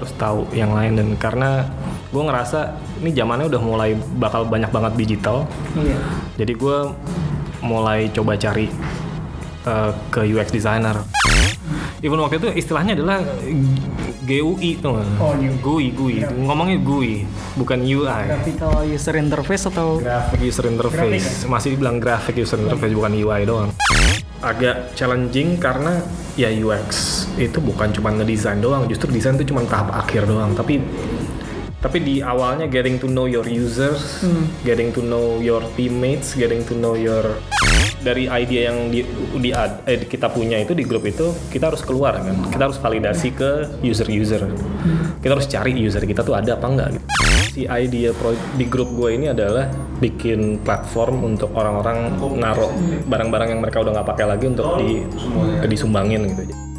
harus tahu yang lain. Dan karena gue ngerasa ini zamannya udah mulai bakal banyak banget digital. Iya. jadi gue mulai coba cari uh, ke UX designer even waktu itu istilahnya adalah GUI tuh? Oh. GUI GUI ngomongnya GUI bukan UI Graphical user interface atau graphic user interface. Masih dibilang graphic user interface bukan UI doang. Agak challenging karena ya UX itu bukan cuma ngedesain doang. Justru desain itu cuma tahap akhir doang. Tapi tapi di awalnya getting to know your users getting to know your teammates getting to know your dari idea yang di, di eh, kita punya itu di grup itu kita harus keluar kan? Kita harus validasi ke user-user. Kita harus cari user kita tuh ada apa enggak gitu. Si idea pro- di grup gue ini adalah bikin platform untuk orang-orang naruh barang-barang yang mereka udah nggak pakai lagi untuk di disumbangin gitu